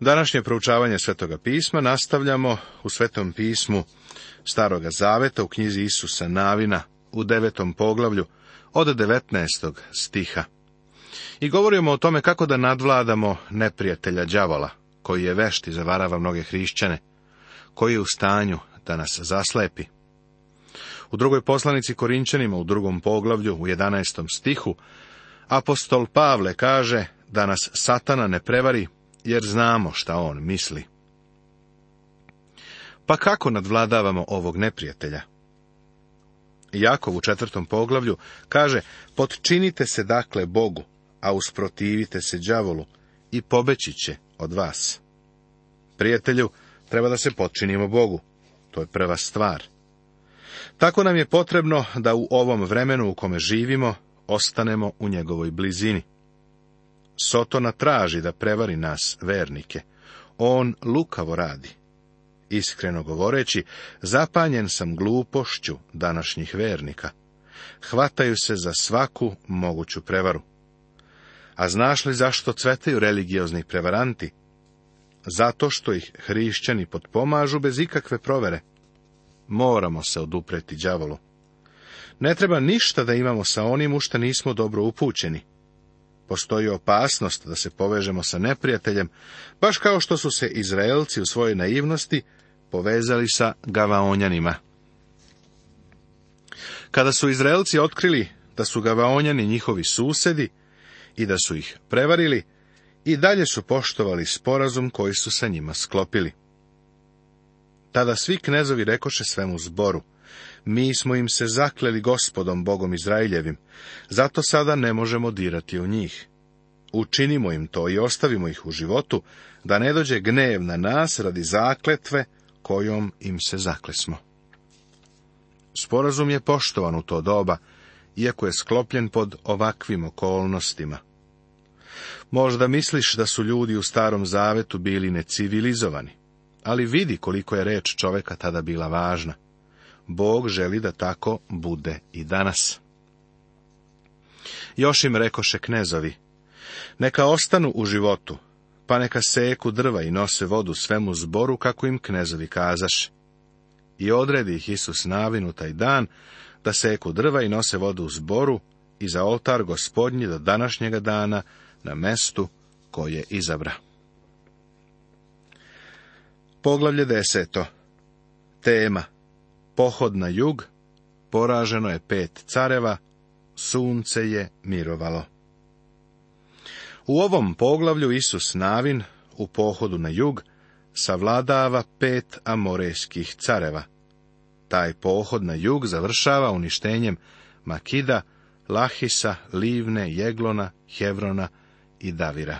Današnje proučavanje Svetoga pisma nastavljamo u Svetom pismu Staroga Zaveta u knjizi Isusa Navina u devetom poglavlju od 19. stiha. I govorimo o tome kako da nadvladamo neprijatelja đavola, koji je vešti zavarava mnoge hrišćane, koji je u stanju da nas zaslepi. U drugoj poslanici Korinčanima u drugom poglavlju u 11. stihu apostol Pavle kaže da nas satana ne prevari jer znamo šta on misli. Pa kako nadvladavamo ovog neprijatelja? Jakov u četvrtom poglavlju kaže, potčinite se dakle Bogu, a usprotivite se đavolu i pobeći će od vas. Prijatelju, treba da se potčinimo Bogu. To je prva stvar. Tako nam je potrebno da u ovom vremenu u kome živimo, ostanemo u njegovoj blizini. Sotona traži da prevari nas, vernike. On lukavo radi. Iskreno govoreći, zapanjen sam glupošću današnjih vernika. Hvataju se za svaku moguću prevaru. A znaš li zašto cvetaju religiozni prevaranti? Zato što ih hrišćani potpomažu bez ikakve provere. Moramo se odupreti đavolu. Ne treba ništa da imamo sa onim u što nismo dobro upućeni postoji opasnost da se povežemo sa neprijateljem, baš kao što su se Izraelci u svojoj naivnosti povezali sa Gavaonjanima. Kada su Izraelci otkrili da su Gavaonjani njihovi susedi i da su ih prevarili, i dalje su poštovali sporazum koji su sa njima sklopili. Tada svi knezovi rekoše svemu zboru, mi smo im se zakleli gospodom, Bogom Izraeljevim, zato sada ne možemo dirati u njih. Učinimo im to i ostavimo ih u životu, da ne dođe gnev na nas radi zakletve kojom im se zaklesmo. Sporazum je poštovan u to doba, iako je sklopljen pod ovakvim okolnostima. Možda misliš da su ljudi u starom zavetu bili necivilizovani, ali vidi koliko je reč čoveka tada bila važna. Bog želi da tako bude i danas. Još im rekoše knezovi, neka ostanu u životu, pa neka seku drva i nose vodu svemu zboru, kako im knezovi kazaš. I odredi ih Isus navinu taj dan, da seku drva i nose vodu u zboru i za oltar gospodnji do današnjega dana na mestu koje izabra. Poglavlje deseto. Tema pohod na jug, poraženo je pet careva, sunce je mirovalo. U ovom poglavlju Isus Navin u pohodu na jug savladava pet amorejskih careva. Taj pohod na jug završava uništenjem Makida, Lahisa, Livne, Jeglona, Hevrona i Davira.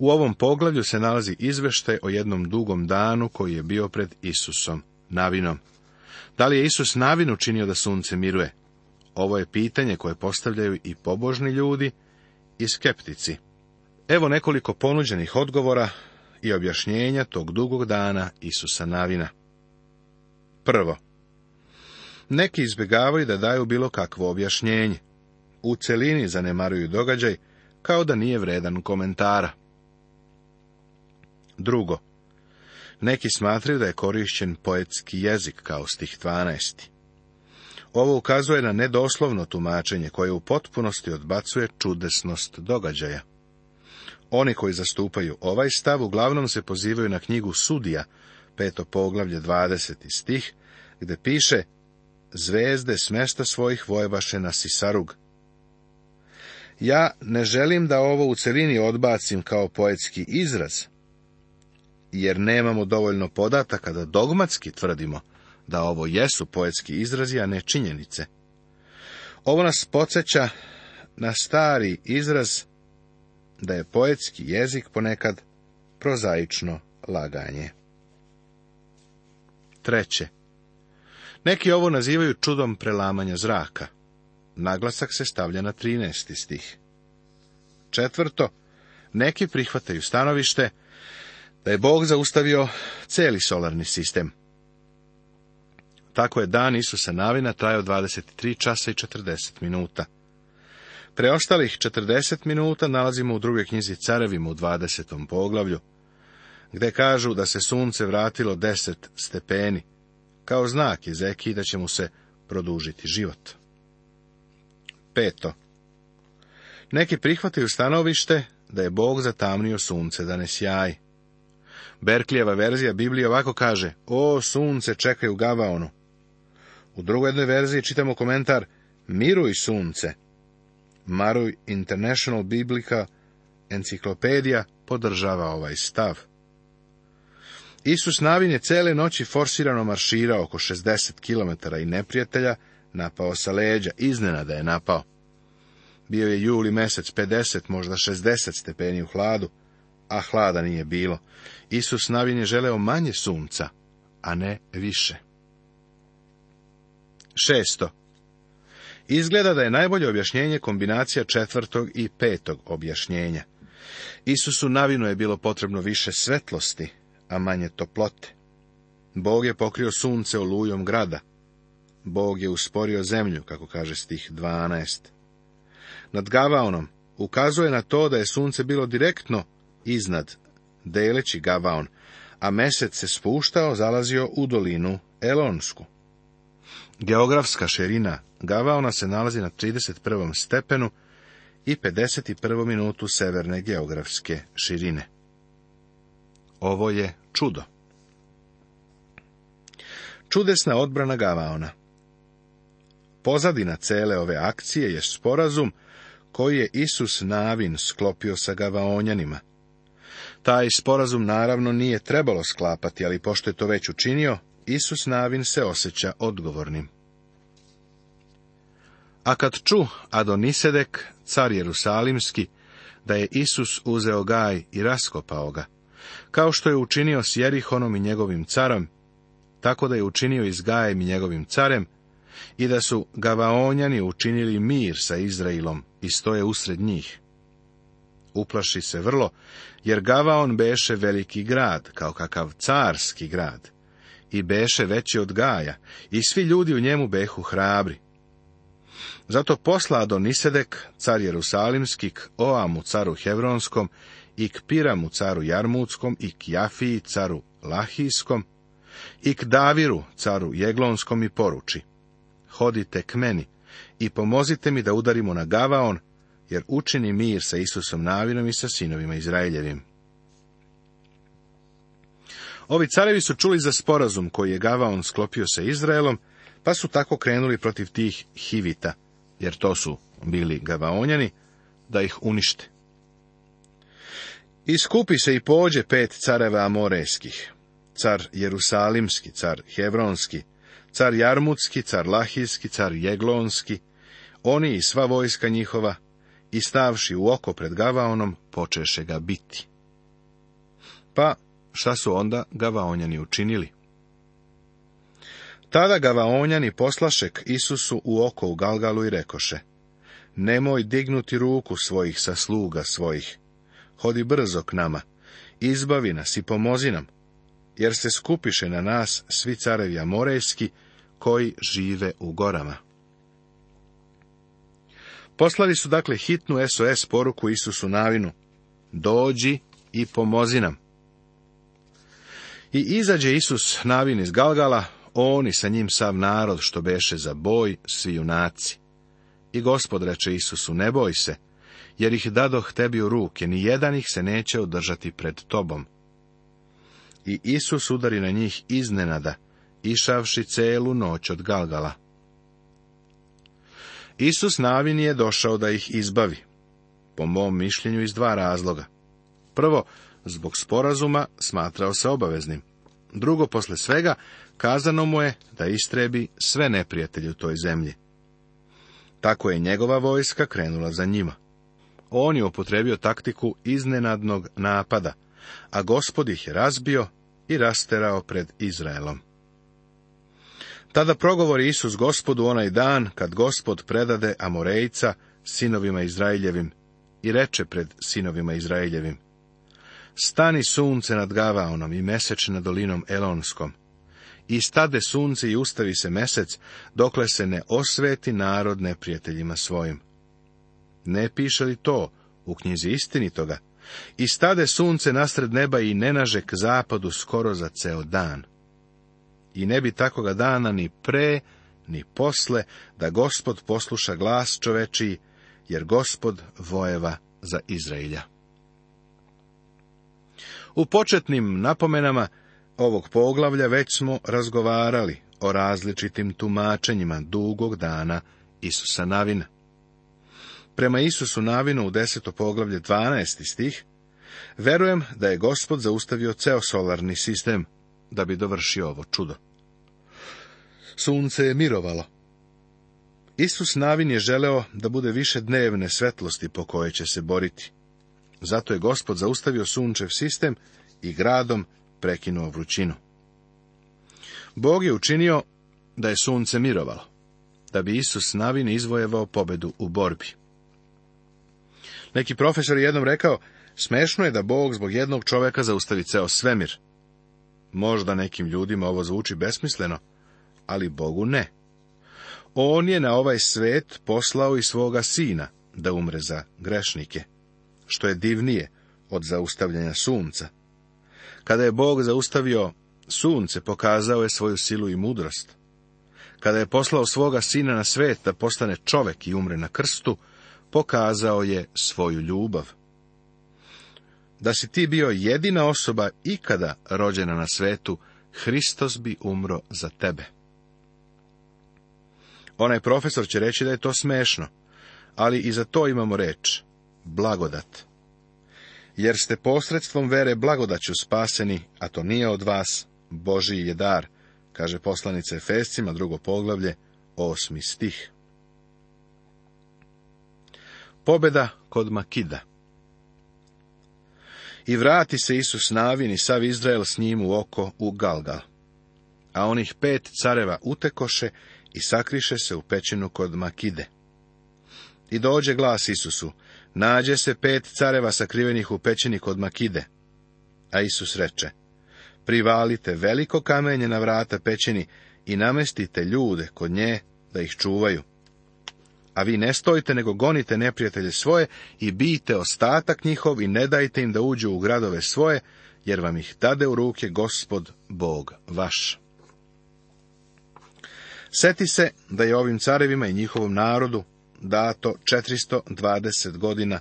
U ovom poglavlju se nalazi izveštaj o jednom dugom danu koji je bio pred Isusom, navinom. Da li je Isus navinu činio da sunce miruje? Ovo je pitanje koje postavljaju i pobožni ljudi i skeptici. Evo nekoliko ponuđenih odgovora i objašnjenja tog dugog dana Isusa Navina. Prvo. Neki izbjegavaju da daju bilo kakvo objašnjenje. U celini zanemaruju događaj, kao da nije vredan komentara. Drugo, neki smatraju da je korišćen poetski jezik kao stih 12. Ovo ukazuje na nedoslovno tumačenje koje u potpunosti odbacuje čudesnost događaja. Oni koji zastupaju ovaj stav uglavnom se pozivaju na knjigu Sudija, peto poglavlje 20. stih, gde piše Zvezde smesta svojih vojevaše na Sisarug. Ja ne želim da ovo u celini odbacim kao poetski izraz, jer nemamo dovoljno podataka da dogmatski tvrdimo da ovo jesu poetski izrazi, a ne činjenice. Ovo nas podsjeća na stari izraz da je poetski jezik ponekad prozaično laganje. Treće. Neki ovo nazivaju čudom prelamanja zraka. Naglasak se stavlja na 13. stih. Četvrto, neki prihvataju stanovište da je Bog zaustavio celi solarni sistem. Tako je dan Isusa Navina trajao 23 časa i 40 minuta. Preostalih 40 minuta nalazimo u drugoj knjizi Carevima u 20. poglavlju, gde kažu da se sunce vratilo 10 stepeni, kao znak Zeki da će mu se produžiti život. Peto. Neki prihvataju stanovište da je Bog zatamnio sunce da ne sjaji. Berklijeva verzija Biblije ovako kaže, o sunce čekaju u Gavaonu. U drugoj jednoj verziji čitamo komentar, miruj sunce. Maruj International Biblika enciklopedija podržava ovaj stav. Isus Navin je cele noći forsirano marširao oko 60 km i neprijatelja napao sa leđa, iznenada je napao. Bio je juli mesec 50, možda 60 stepeni u hladu a hlada nije bilo. Isus navin je želeo manje sunca, a ne više. Šesto. Izgleda da je najbolje objašnjenje kombinacija četvrtog i petog objašnjenja. Isusu navinu je bilo potrebno više svetlosti, a manje toplote. Bog je pokrio sunce olujom grada. Bog je usporio zemlju, kako kaže stih 12. Nad Gavaonom ukazuje na to da je sunce bilo direktno iznad, deleći gavaon a mesec se spuštao, zalazio u dolinu Elonsku. Geografska širina Gavaona se nalazi na 31. stepenu i 51. minutu severne geografske širine. Ovo je čudo. Čudesna odbrana Gavaona. Pozadina cele ove akcije je sporazum koji je Isus Navin sklopio sa Gavaonjanima, taj sporazum naravno nije trebalo sklapati, ali pošto je to već učinio, Isus Navin se osjeća odgovornim. A kad ču Adonisedek, car Jerusalimski, da je Isus uzeo gaj i raskopao ga, kao što je učinio s Jerihonom i njegovim carom, tako da je učinio i s Gajem i njegovim carem, i da su Gavaonjani učinili mir sa Izraelom i stoje usred njih uplaši se vrlo, jer Gavaon beše veliki grad, kao kakav carski grad, i beše veći od Gaja, i svi ljudi u njemu behu hrabri. Zato posla Adonisedek, car Jerusalimski, Oamu, caru Hevronskom, i k Piramu, caru Jarmutskom, i k Jafiji, caru Lahijskom, i k Daviru, caru Jeglonskom, i poruči. Hodite k meni i pomozite mi da udarimo na Gavaon, jer učini mir sa Isusom Navinom i sa sinovima Izraeljevim. Ovi carevi su čuli za sporazum koji je Gavaon sklopio sa Izraelom, pa su tako krenuli protiv tih Hivita, jer to su bili Gavaonjani, da ih unište. Iskupi se i pođe pet careva amoreskih, car Jerusalimski, car Hevronski, car Jarmutski, car Lahijski, car Jeglonski, oni i sva vojska njihova, i stavši u oko pred Gavaonom, počeše ga biti. Pa šta su onda Gavaonjani učinili? Tada Gavaonjani poslašek Isusu u oko u Galgalu i rekoše, nemoj dignuti ruku svojih sa sluga svojih, hodi brzo k nama, izbavi nas i pomozi nam, jer se skupiše na nas svi carevi morejski koji žive u gorama. Poslali su dakle hitnu SOS poruku Isusu Navinu. Dođi i pomozi nam. I izađe Isus Navin iz Galgala, oni sa njim sav narod, što beše za boj, svi junaci. I gospod reče Isusu, ne boj se, jer ih dadoh tebi u ruke, ni jedan ih se neće održati pred tobom. I Isus udari na njih iznenada, išavši celu noć od Galgala. Isus Navin je došao da ih izbavi. Po mom mišljenju iz dva razloga. Prvo, zbog sporazuma smatrao se obaveznim. Drugo, posle svega, kazano mu je da istrebi sve neprijatelje u toj zemlji. Tako je njegova vojska krenula za njima. On je upotrebio taktiku iznenadnog napada, a gospod ih je razbio i rasterao pred Izraelom. Tada progovori Isus gospodu onaj dan, kad gospod predade Amorejca sinovima Izraeljevim i reče pred sinovima Izraeljevim. Stani sunce nad Gavaonom i meseč nad dolinom Elonskom. I stade sunce i ustavi se mesec, dokle se ne osveti narod neprijateljima svojim. Ne piše li to u knjizi istinitoga? I stade sunce nasred neba i nenaže k zapadu skoro za ceo dan i ne bi takoga dana ni pre, ni posle, da gospod posluša glas čovečiji, jer gospod vojeva za Izraelja. U početnim napomenama ovog poglavlja već smo razgovarali o različitim tumačenjima dugog dana Isusa Navina. Prema Isusu Navinu u deseto poglavlje 12. stih, verujem da je gospod zaustavio ceo solarni sistem – da bi dovršio ovo čudo. Sunce je mirovalo. Isus Navin je želeo da bude više dnevne svetlosti po koje će se boriti. Zato je gospod zaustavio sunčev sistem i gradom prekinuo vrućinu. Bog je učinio da je sunce mirovalo, da bi Isus Navin izvojevao pobedu u borbi. Neki profesor je jednom rekao, smešno je da Bog zbog jednog čoveka zaustavi ceo svemir. Možda nekim ljudima ovo zvuči besmisleno, ali Bogu ne. On je na ovaj svet poslao i svoga sina da umre za grešnike, što je divnije od zaustavljanja sunca. Kada je Bog zaustavio sunce, pokazao je svoju silu i mudrost. Kada je poslao svoga sina na svet da postane čovek i umre na krstu, pokazao je svoju ljubav da si ti bio jedina osoba ikada rođena na svetu, Hristos bi umro za tebe. Onaj profesor će reći da je to smešno, ali i za to imamo reč, blagodat. Jer ste posredstvom vere blagodaću spaseni, a to nije od vas, Boži je dar, kaže poslanica Efescima, drugo poglavlje, osmi stih. Pobeda kod Makida i vrati se Isus navin i sav Izrael s njim u oko u Galgal. A onih pet careva utekoše i sakriše se u pećinu kod Makide. I dođe glas Isusu, nađe se pet careva sakrivenih u pećini kod Makide. A Isus reče, privalite veliko kamenje na vrata pećini i namestite ljude kod nje da ih čuvaju. A vi ne stojite, nego gonite neprijatelje svoje i bijte ostatak njihov i ne dajte im da uđu u gradove svoje, jer vam ih dade u ruke gospod Bog vaš. Seti se da je ovim carevima i njihovom narodu dato 420 godina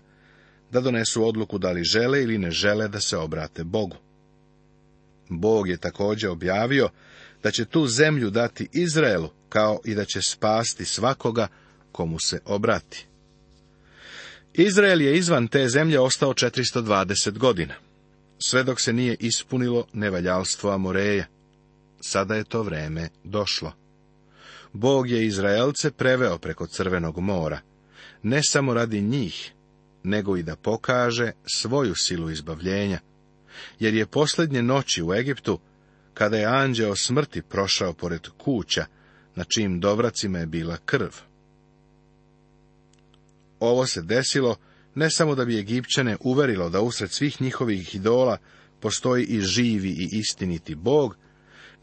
da donesu odluku da li žele ili ne žele da se obrate Bogu. Bog je također objavio da će tu zemlju dati Izraelu, kao i da će spasti svakoga komu se obrati. Izrael je izvan te zemlje ostao 420 godina. Sve dok se nije ispunilo nevaljalstvo Amoreja. Sada je to vreme došlo. Bog je Izraelce preveo preko Crvenog mora, ne samo radi njih, nego i da pokaže svoju silu izbavljenja, jer je posljednje noći u Egiptu, kada je anđeo smrti prošao pored kuća, na čijim dovracima je bila krv. Ovo se desilo ne samo da bi Egipćane uverilo da usred svih njihovih idola postoji i živi i istiniti Bog,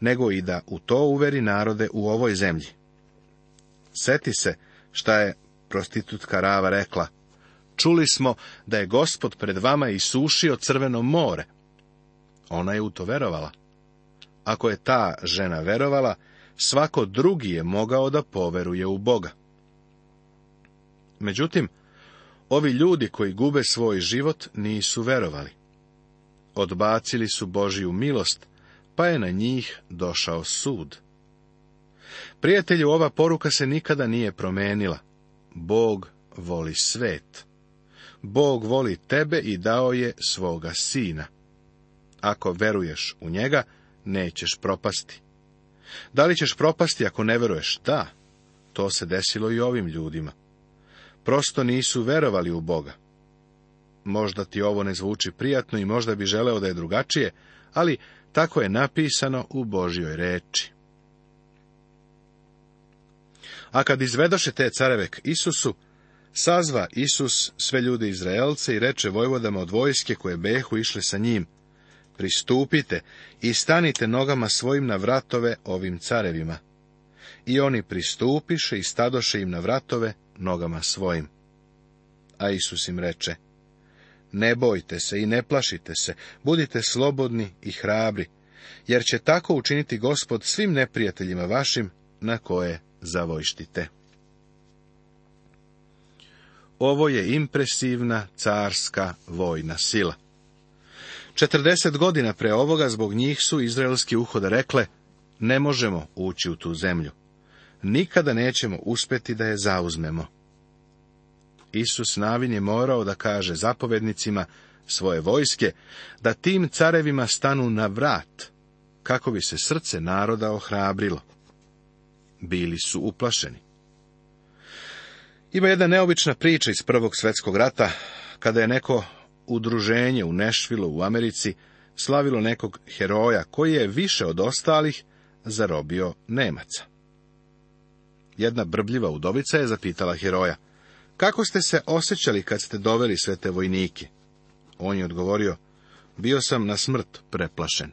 nego i da u to uveri narode u ovoj zemlji. Seti se šta je prostitutka Rava rekla. Čuli smo da je gospod pred vama isušio crveno more. Ona je u to verovala. Ako je ta žena verovala, svako drugi je mogao da poveruje u Boga. Međutim, ovi ljudi koji gube svoj život nisu verovali. Odbacili su Božiju milost, pa je na njih došao sud. Prijatelju, ova poruka se nikada nije promenila. Bog voli svet. Bog voli tebe i dao je svoga sina. Ako veruješ u njega, nećeš propasti. Da li ćeš propasti ako ne veruješ? Da, to se desilo i ovim ljudima prosto nisu verovali u Boga. Možda ti ovo ne zvuči prijatno i možda bi želeo da je drugačije, ali tako je napisano u Božjoj reči. A kad izvedoše te careve k Isusu, sazva Isus sve ljude Izraelce i reče vojvodama od vojske koje behu išle sa njim, pristupite i stanite nogama svojim na vratove ovim carevima. I oni pristupiše i stadoše im na vratove nogama svojim. A Isus im reče, ne bojte se i ne plašite se, budite slobodni i hrabri, jer će tako učiniti gospod svim neprijateljima vašim na koje zavojštite. Ovo je impresivna carska vojna sila. Četrdeset godina pre ovoga zbog njih su izraelski uhode rekle, ne možemo ući u tu zemlju nikada nećemo uspjeti da je zauzmemo. Isus Navin je morao da kaže zapovednicima svoje vojske da tim carevima stanu na vrat, kako bi se srce naroda ohrabrilo. Bili su uplašeni. Ima jedna neobična priča iz Prvog svjetskog rata, kada je neko udruženje u Nešvilu u Americi slavilo nekog heroja koji je više od ostalih zarobio Nemaca. Jedna brbljiva udovica je zapitala heroja. Kako ste se osjećali kad ste doveli sve te vojnike? On je odgovorio, bio sam na smrt preplašen.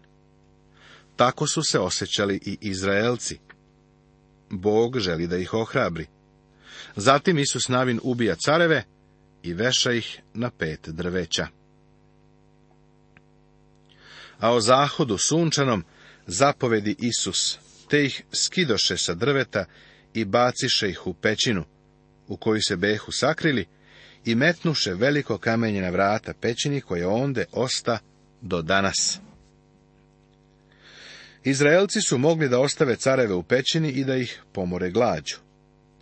Tako su se osjećali i Izraelci. Bog želi da ih ohrabri. Zatim Isus Navin ubija careve i veša ih na pet drveća. A o zahodu sunčanom zapovedi Isus, te ih skidoše sa drveta i baciše ih u pećinu, u koju se behu sakrili, i metnuše veliko kamenje na vrata pećini, koje onde osta do danas. Izraelci su mogli da ostave careve u pećini i da ih pomore glađu.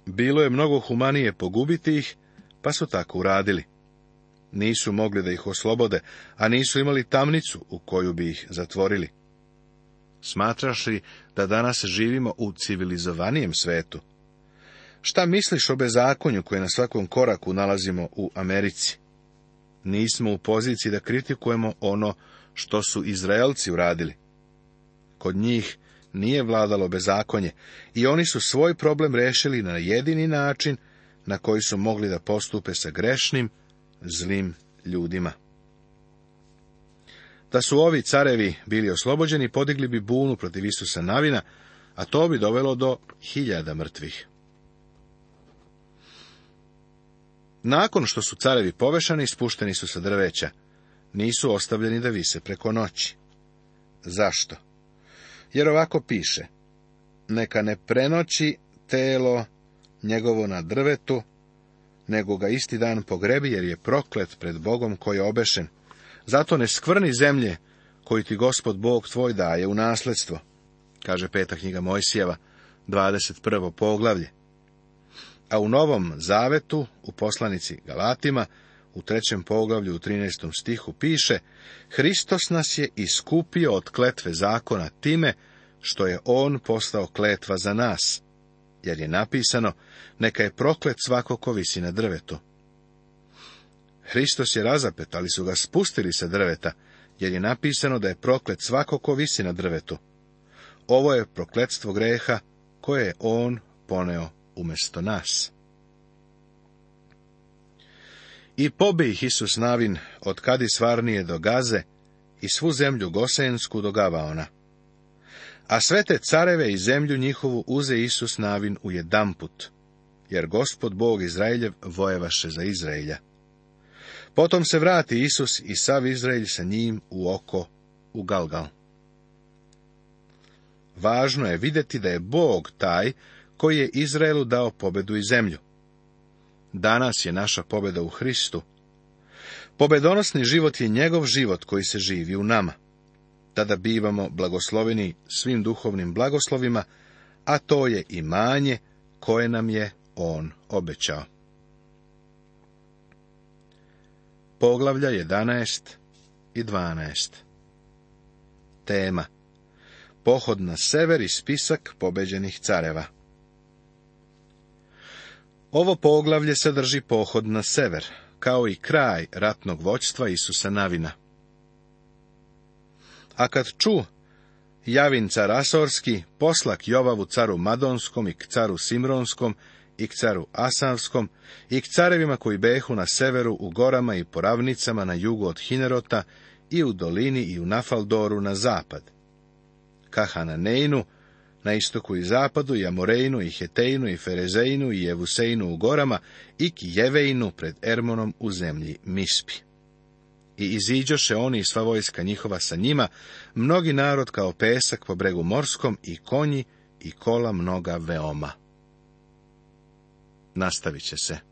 Bilo je mnogo humanije pogubiti ih, pa su tako uradili. Nisu mogli da ih oslobode, a nisu imali tamnicu u koju bi ih zatvorili. Smatraš li da danas živimo u civilizovanijem svetu? Šta misliš o bezakonju koje na svakom koraku nalazimo u Americi? Nismo u poziciji da kritikujemo ono što su Izraelci uradili. Kod njih nije vladalo bezakonje i oni su svoj problem rešili na jedini način na koji su mogli da postupe sa grešnim, zlim ljudima. Da su ovi carevi bili oslobođeni, podigli bi bunu protiv Isusa Navina, a to bi dovelo do hiljada mrtvih. Nakon što su carevi povešani, spušteni su sa drveća. Nisu ostavljeni da vise preko noći. Zašto? Jer ovako piše. Neka ne prenoći telo njegovo na drvetu, nego ga isti dan pogrebi, jer je proklet pred Bogom koji je obešen. Zato ne skvrni zemlje koju ti gospod Bog tvoj daje u nasledstvo, kaže peta knjiga Mojsijeva, 21. poglavlje. A u Novom Zavetu, u poslanici Galatima, u trećem poglavlju u 13. stihu piše Hristos nas je iskupio od kletve zakona time što je On postao kletva za nas, jer je napisano neka je proklet svako ko visi na drvetu, Hristos je razapet, ali su ga spustili sa drveta, jer je napisano da je proklet svako ko visi na drvetu. Ovo je prokletstvo greha koje je on poneo umjesto nas. I pobi ih Isus navin od kadi svarnije do Gaze i svu zemlju Gosensku do Gavaona. A sve te careve i zemlju njihovu uze Isus navin u jedan jer gospod Bog Izraeljev vojevaše za Izraelja. Potom se vrati Isus i sav Izrael sa njim u oko u Galgal. Važno je vidjeti da je Bog taj koji je Izraelu dao pobedu i zemlju. Danas je naša pobeda u Hristu. Pobedonosni život je njegov život koji se živi u nama. Tada bivamo blagosloveni svim duhovnim blagoslovima, a to je imanje koje nam je On obećao. poglavlja 11 i 12. Tema Pohod na sever i spisak pobeđenih careva Ovo poglavlje sadrži pohod na sever, kao i kraj ratnog voćstva Isusa Navina. A kad ču Javin car Asorski, poslak Jovavu caru Madonskom i caru Simronskom i caru Asavskom, i carevima koji behu na severu u gorama i poravnicama na jugu od Hinerota, i u dolini i u Nafaldoru na zapad. na Hananeinu, na istoku i zapadu, i i Heteinu, i Ferezejnu, i Jevuseinu u gorama, i Kijeveinu pred Ermonom u zemlji Mispi. I iziđoše oni i sva vojska njihova sa njima, mnogi narod kao pesak po bregu morskom, i konji, i kola mnoga veoma. Nastavit će se.